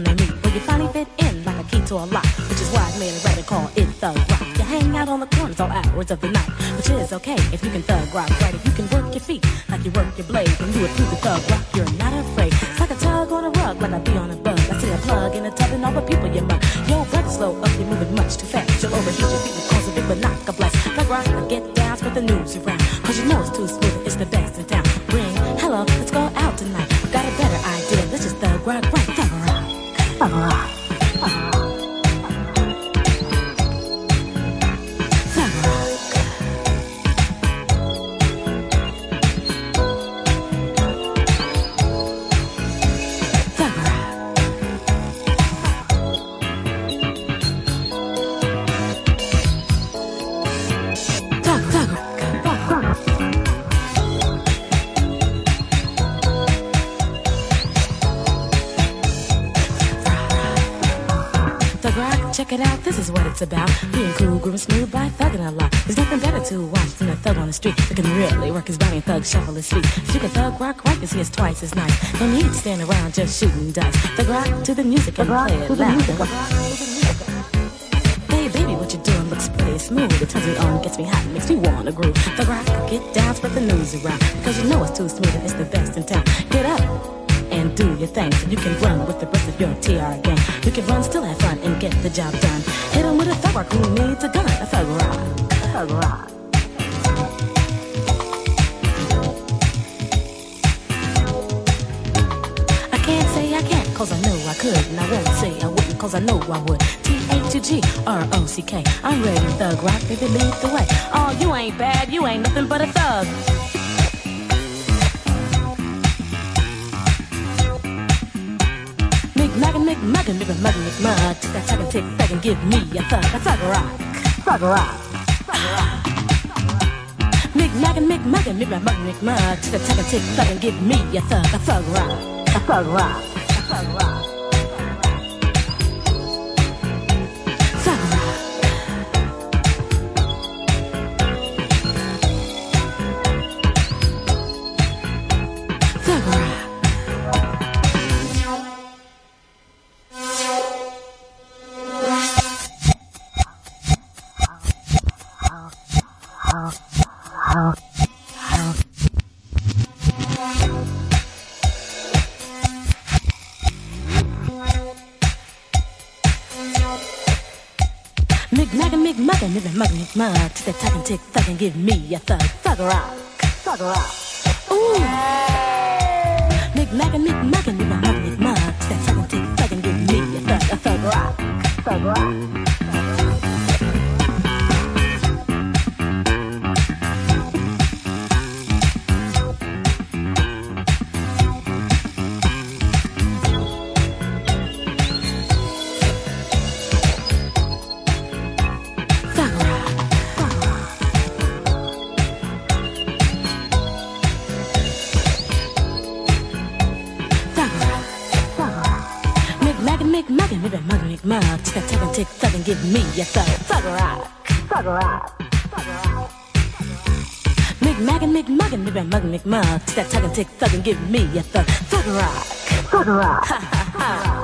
they meet. But you finally fit in like a key to a lock, which is why I made a record call it Thug Rock. You hang out on the corners all hours of the night, which is okay if you can thug rock right. If you can work your feet like you work your blade, and you prove the thug rock, Thug rock, check it out, this is what it's about. Being cool, grooving smooth by thugging a lot. There's nothing better to watch than a thug on the street that can really work his body and thug shuffle his feet. If you can thug rock right, you see it's twice as nice. No need to stand around just shooting dice. Thug rock to the music and play it loud. Hey baby, what you doing looks pretty smooth. It turns me on, gets me hot, makes me wanna groove. Thug rock, get down, spread the news around. Because you know it's too smooth and it's the best in town. Get up and do your thing. So you can run with the rest of your TR gang. You can run, still have fun, and get the job done. Hit 'em with a thug rock who needs a gun. A thug rock. Thug rock. I can't say I can't, cause I know I could. And I won't say I wouldn't, cause I know I would. T-A-G-G-R-O-C-K. I'm ready thug rock, baby, lead the way. Oh, you ain't bad, you ain't nothing but a thug. Mick Maggin, Mick Mug. Tick that, tick, tick, tick, and give me a thug, a thug rock. Thug rock. Mick Maggin, Mick Maggin, Mick Maggin, Mick Mug. Tick that, tick, tick, tick, and give me a thug, a thug rock. A thug rock. A thug rock. Mick Maggin, Mick Maggin, Mick Mug. Tick that tick and tick thug and give me a thug. Thug rock. Thug rock. Ooh. Mick Maggin, Mick Maggin, Mick Mug. Tick that tick and tick thug and give me a thug. A thug rock. Thug rock. And tick thug and give me a thug. Thug rock. Thug rock. Thug rock. Mick Maggin, Mick Maggin, Mick Maggin, Mick Mug. Tick that tick and tick thug and give me a thug. Thug rock. Thug rock. Ha ha ha.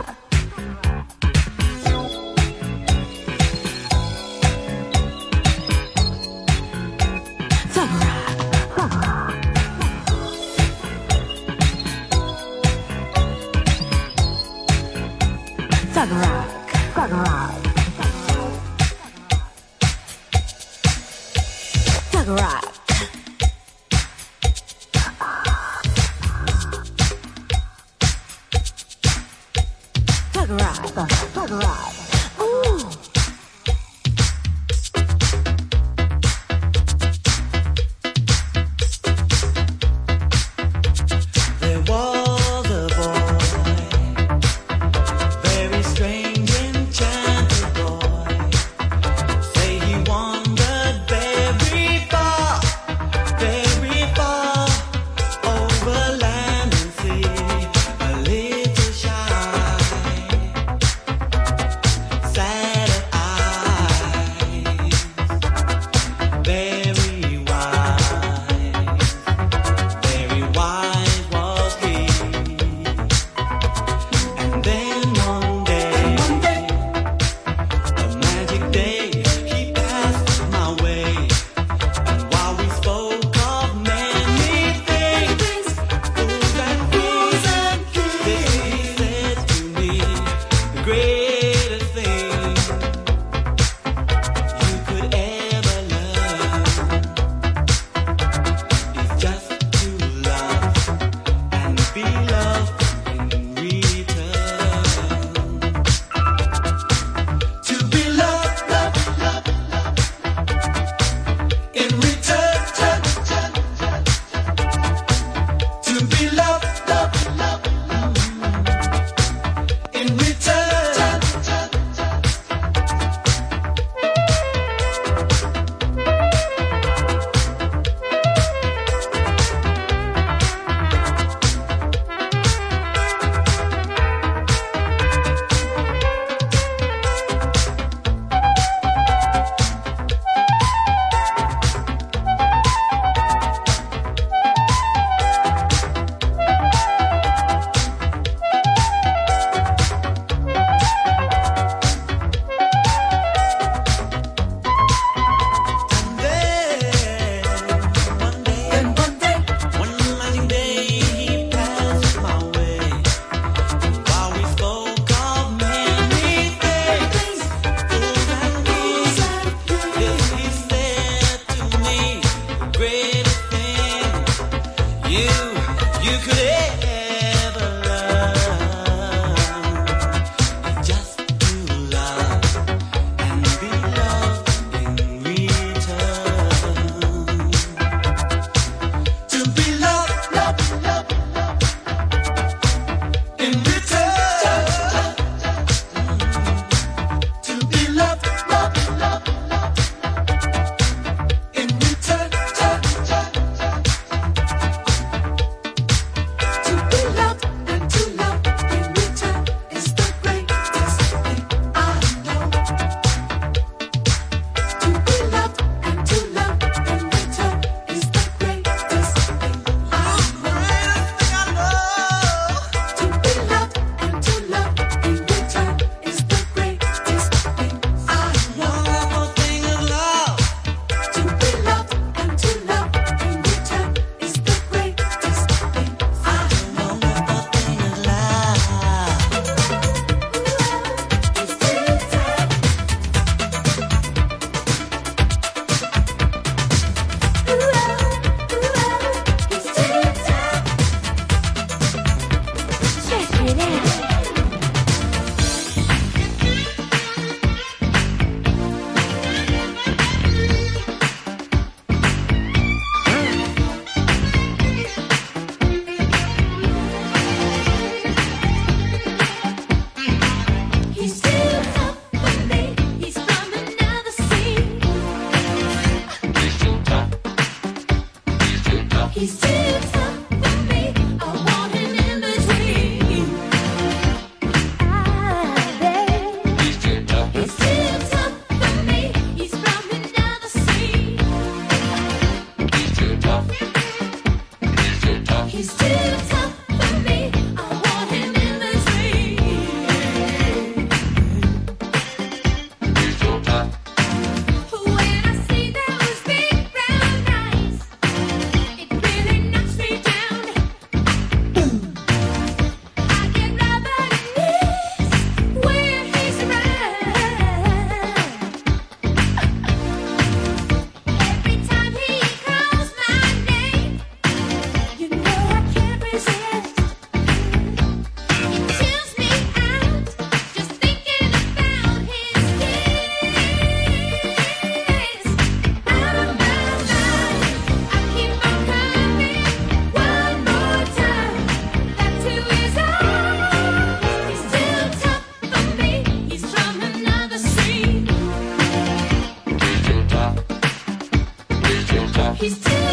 He's too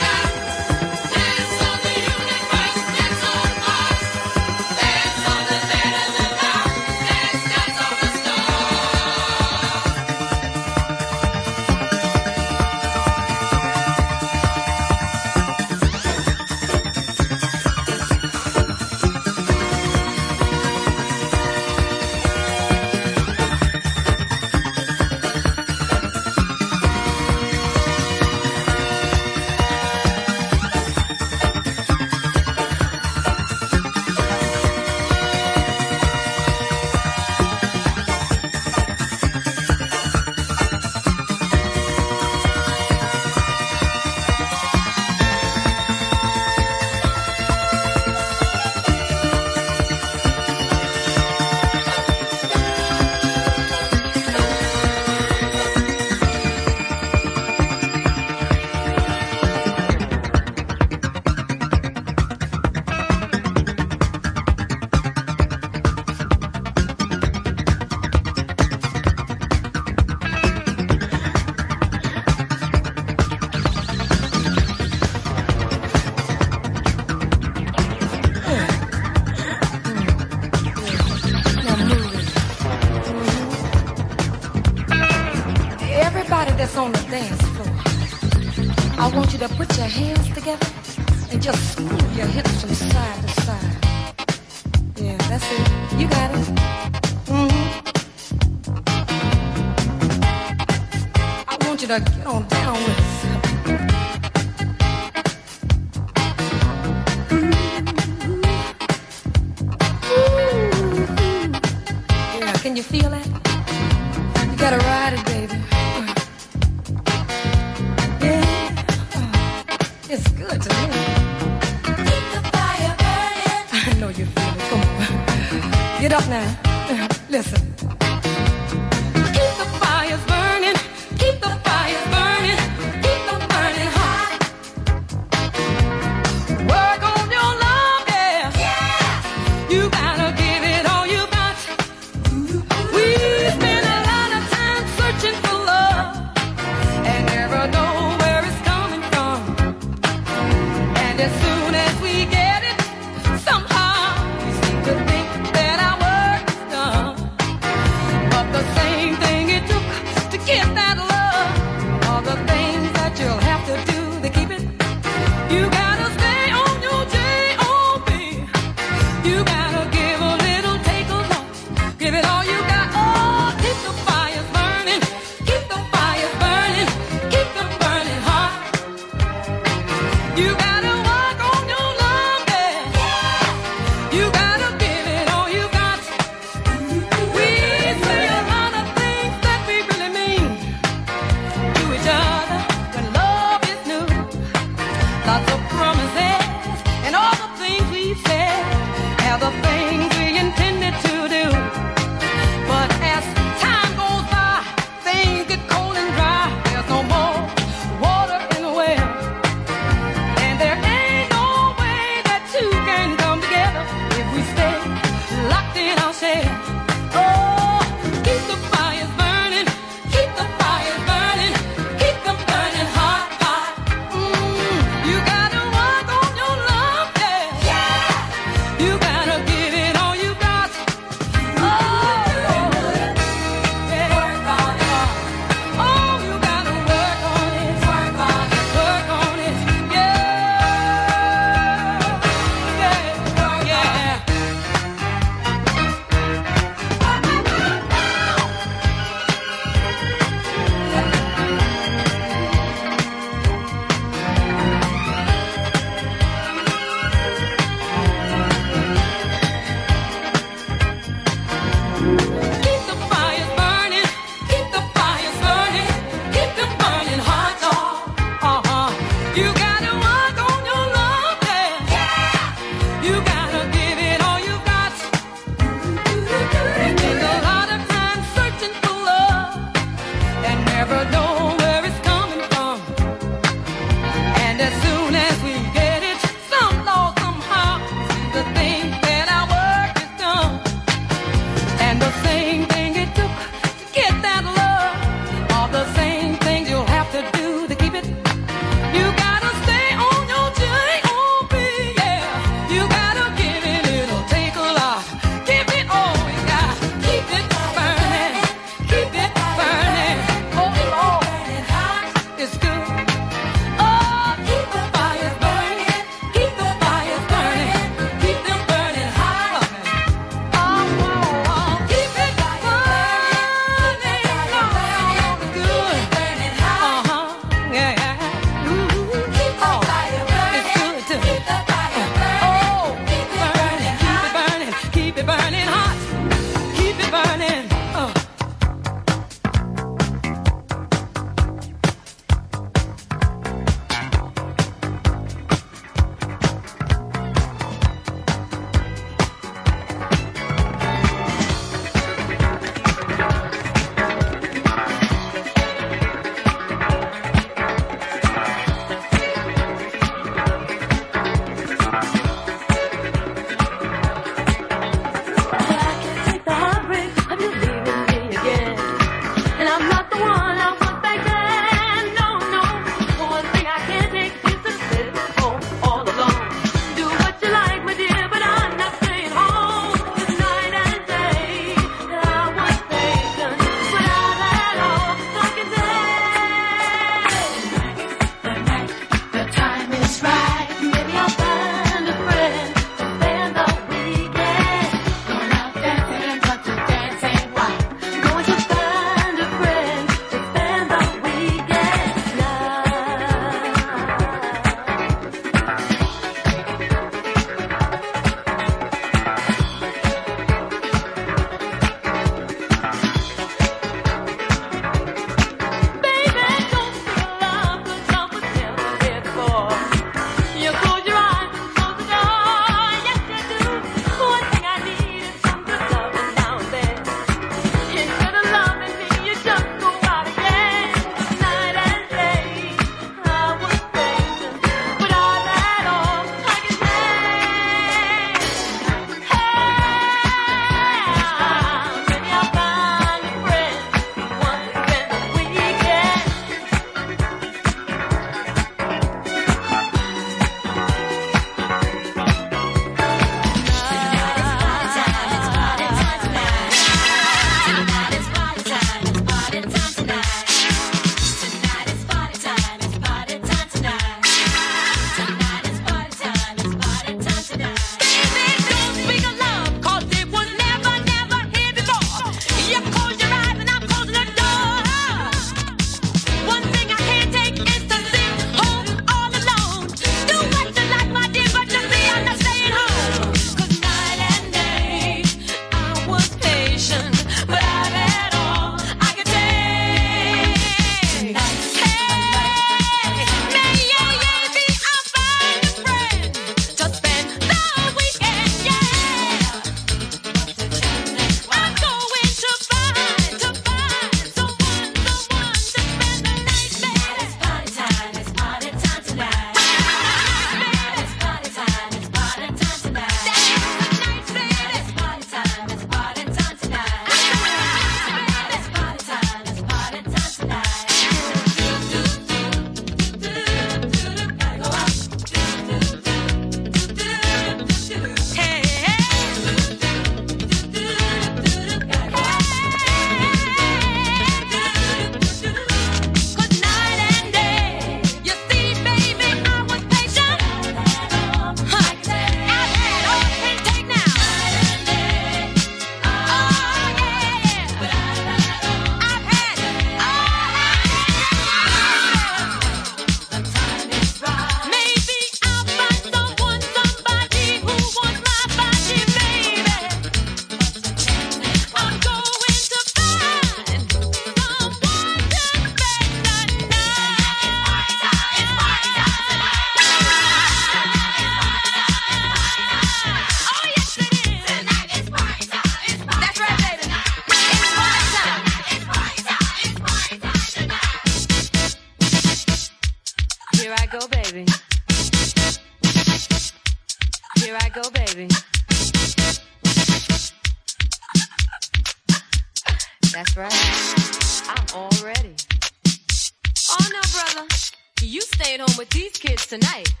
tonight.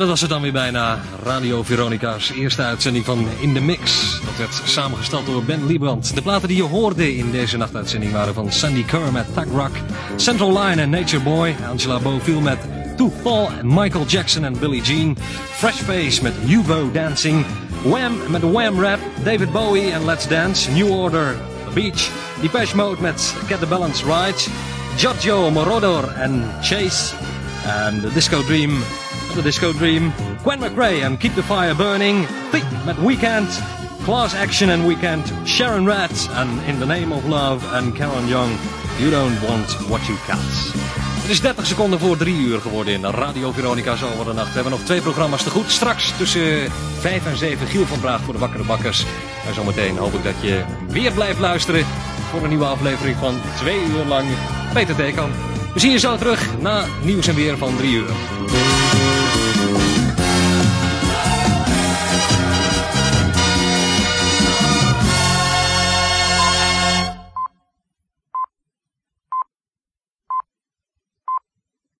Dat was het dan weer bijna. Radio Veronica's eerste uitzending van In The Mix. Dat werd samengesteld door Ben Liebrand. De platen die je hoorde in deze nachtuitzending waren van Sandy Kerr met Thug Rock, Central Line en Nature Boy, Angela Bofill met To Fall, Michael Jackson en Billie Jean, Fresh Face met UVO Dancing, Wham met Wham Rap, David Bowie en Let's Dance, New Order, The Beach, Depeche Mode met Get The Balance Right, Giorgio Moroder en Chase, en The Disco Dream The Disco Dream, Gwen McRae en Keep the Fire Burning, Thick met Weekend, Class Action and Weekend, Sharon Rat en In the Name of Love en Karen Young, You Don't Want What You Got. Het is 30 seconden voor 3 uur geworden in Radio Veronica's over de nacht. We hebben nog twee programma's te goed. Straks tussen 5 en 7 Giel van Braag voor de Wakkere Bakkers. En zometeen hoop ik dat je weer blijft luisteren voor een nieuwe aflevering van 2 uur lang Peter Theekamp. We zien je zo terug na nieuws en weer van 3 uur.